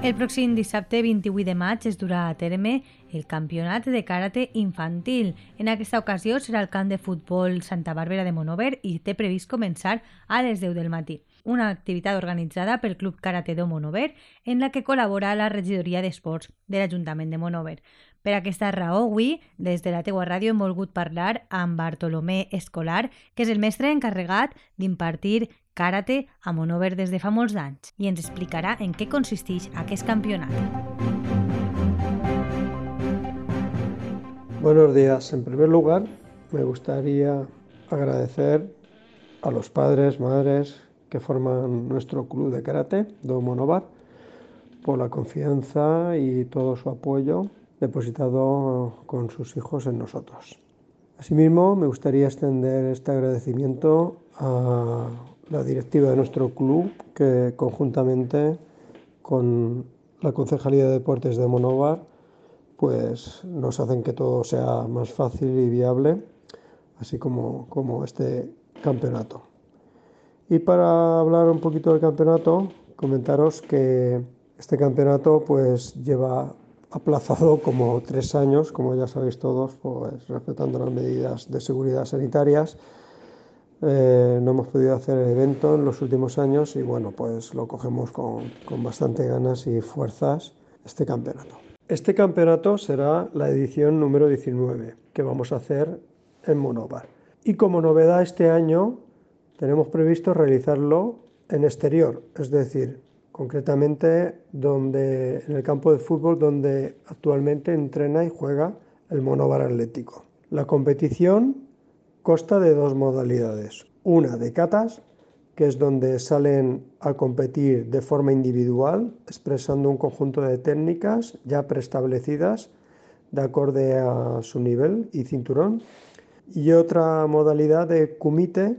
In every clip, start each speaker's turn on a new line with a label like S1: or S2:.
S1: El pròxim dissabte 28 de maig es durà a terme el campionat de karate infantil. En aquesta ocasió serà el camp de futbol Santa Bàrbara de Monover i té previst començar a les 10 del matí. Una activitat organitzada pel Club Karate de Monover en la que col·labora la regidoria d'Esports de l'Ajuntament de Monover. Per aquesta raó, avui, des de la teua ràdio, hem volgut parlar amb Bartolomé Escolar, que és el mestre encarregat d'impartir karate a Monover de fa molts anys i ens explicarà en què consisteix aquest campionat.
S2: Buenos días. En primer lugar, me gustaría agradecer a los padres, madres que forman nuestro club de karate, Do Monobar, por la confianza y todo su apoyo depositado con sus hijos en nosotros. Asimismo, me gustaría extender este agradecimiento a la directiva de nuestro club, que conjuntamente con la Concejalía de Deportes de Monovar, pues nos hacen que todo sea más fácil y viable, así como, como este campeonato. Y para hablar un poquito del campeonato, comentaros que este campeonato pues lleva aplazado como tres años, como ya sabéis todos, pues respetando las medidas de seguridad sanitarias eh, no hemos podido hacer el evento en los últimos años y bueno, pues lo cogemos con, con bastante ganas y fuerzas este campeonato. Este campeonato será la edición número 19 que vamos a hacer en Monobar. Y como novedad este año tenemos previsto realizarlo en exterior, es decir, concretamente donde, en el campo de fútbol donde actualmente entrena y juega el Monobar Atlético. La competición Consta de dos modalidades. Una de catas, que es donde salen a competir de forma individual, expresando un conjunto de técnicas ya preestablecidas de acorde a su nivel y cinturón. Y otra modalidad de kumite,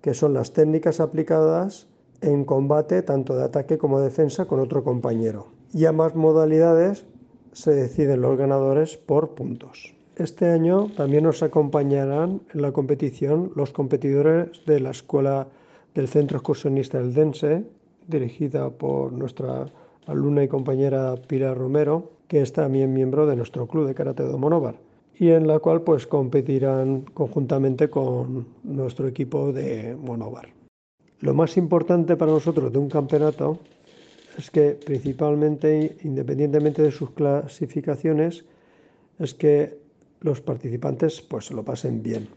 S2: que son las técnicas aplicadas en combate tanto de ataque como de defensa con otro compañero. Y ambas modalidades se deciden los ganadores por puntos. Este año también nos acompañarán en la competición los competidores de la Escuela del Centro Excursionista del Dense, dirigida por nuestra alumna y compañera Pilar Romero, que es también miembro de nuestro club de karate de Monóvar, y en la cual pues competirán conjuntamente con nuestro equipo de Monóvar. Lo más importante para nosotros de un campeonato es que principalmente, independientemente de sus clasificaciones, es que los participantes pues lo pasen bien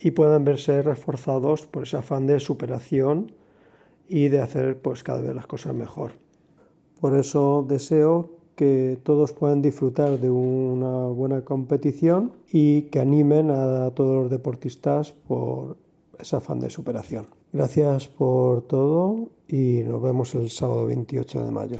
S2: y puedan verse reforzados por ese afán de superación y de hacer pues cada vez las cosas mejor. Por eso deseo que todos puedan disfrutar de una buena competición y que animen a todos los deportistas por ese afán de superación. Gracias por todo y nos vemos el sábado 28 de mayo.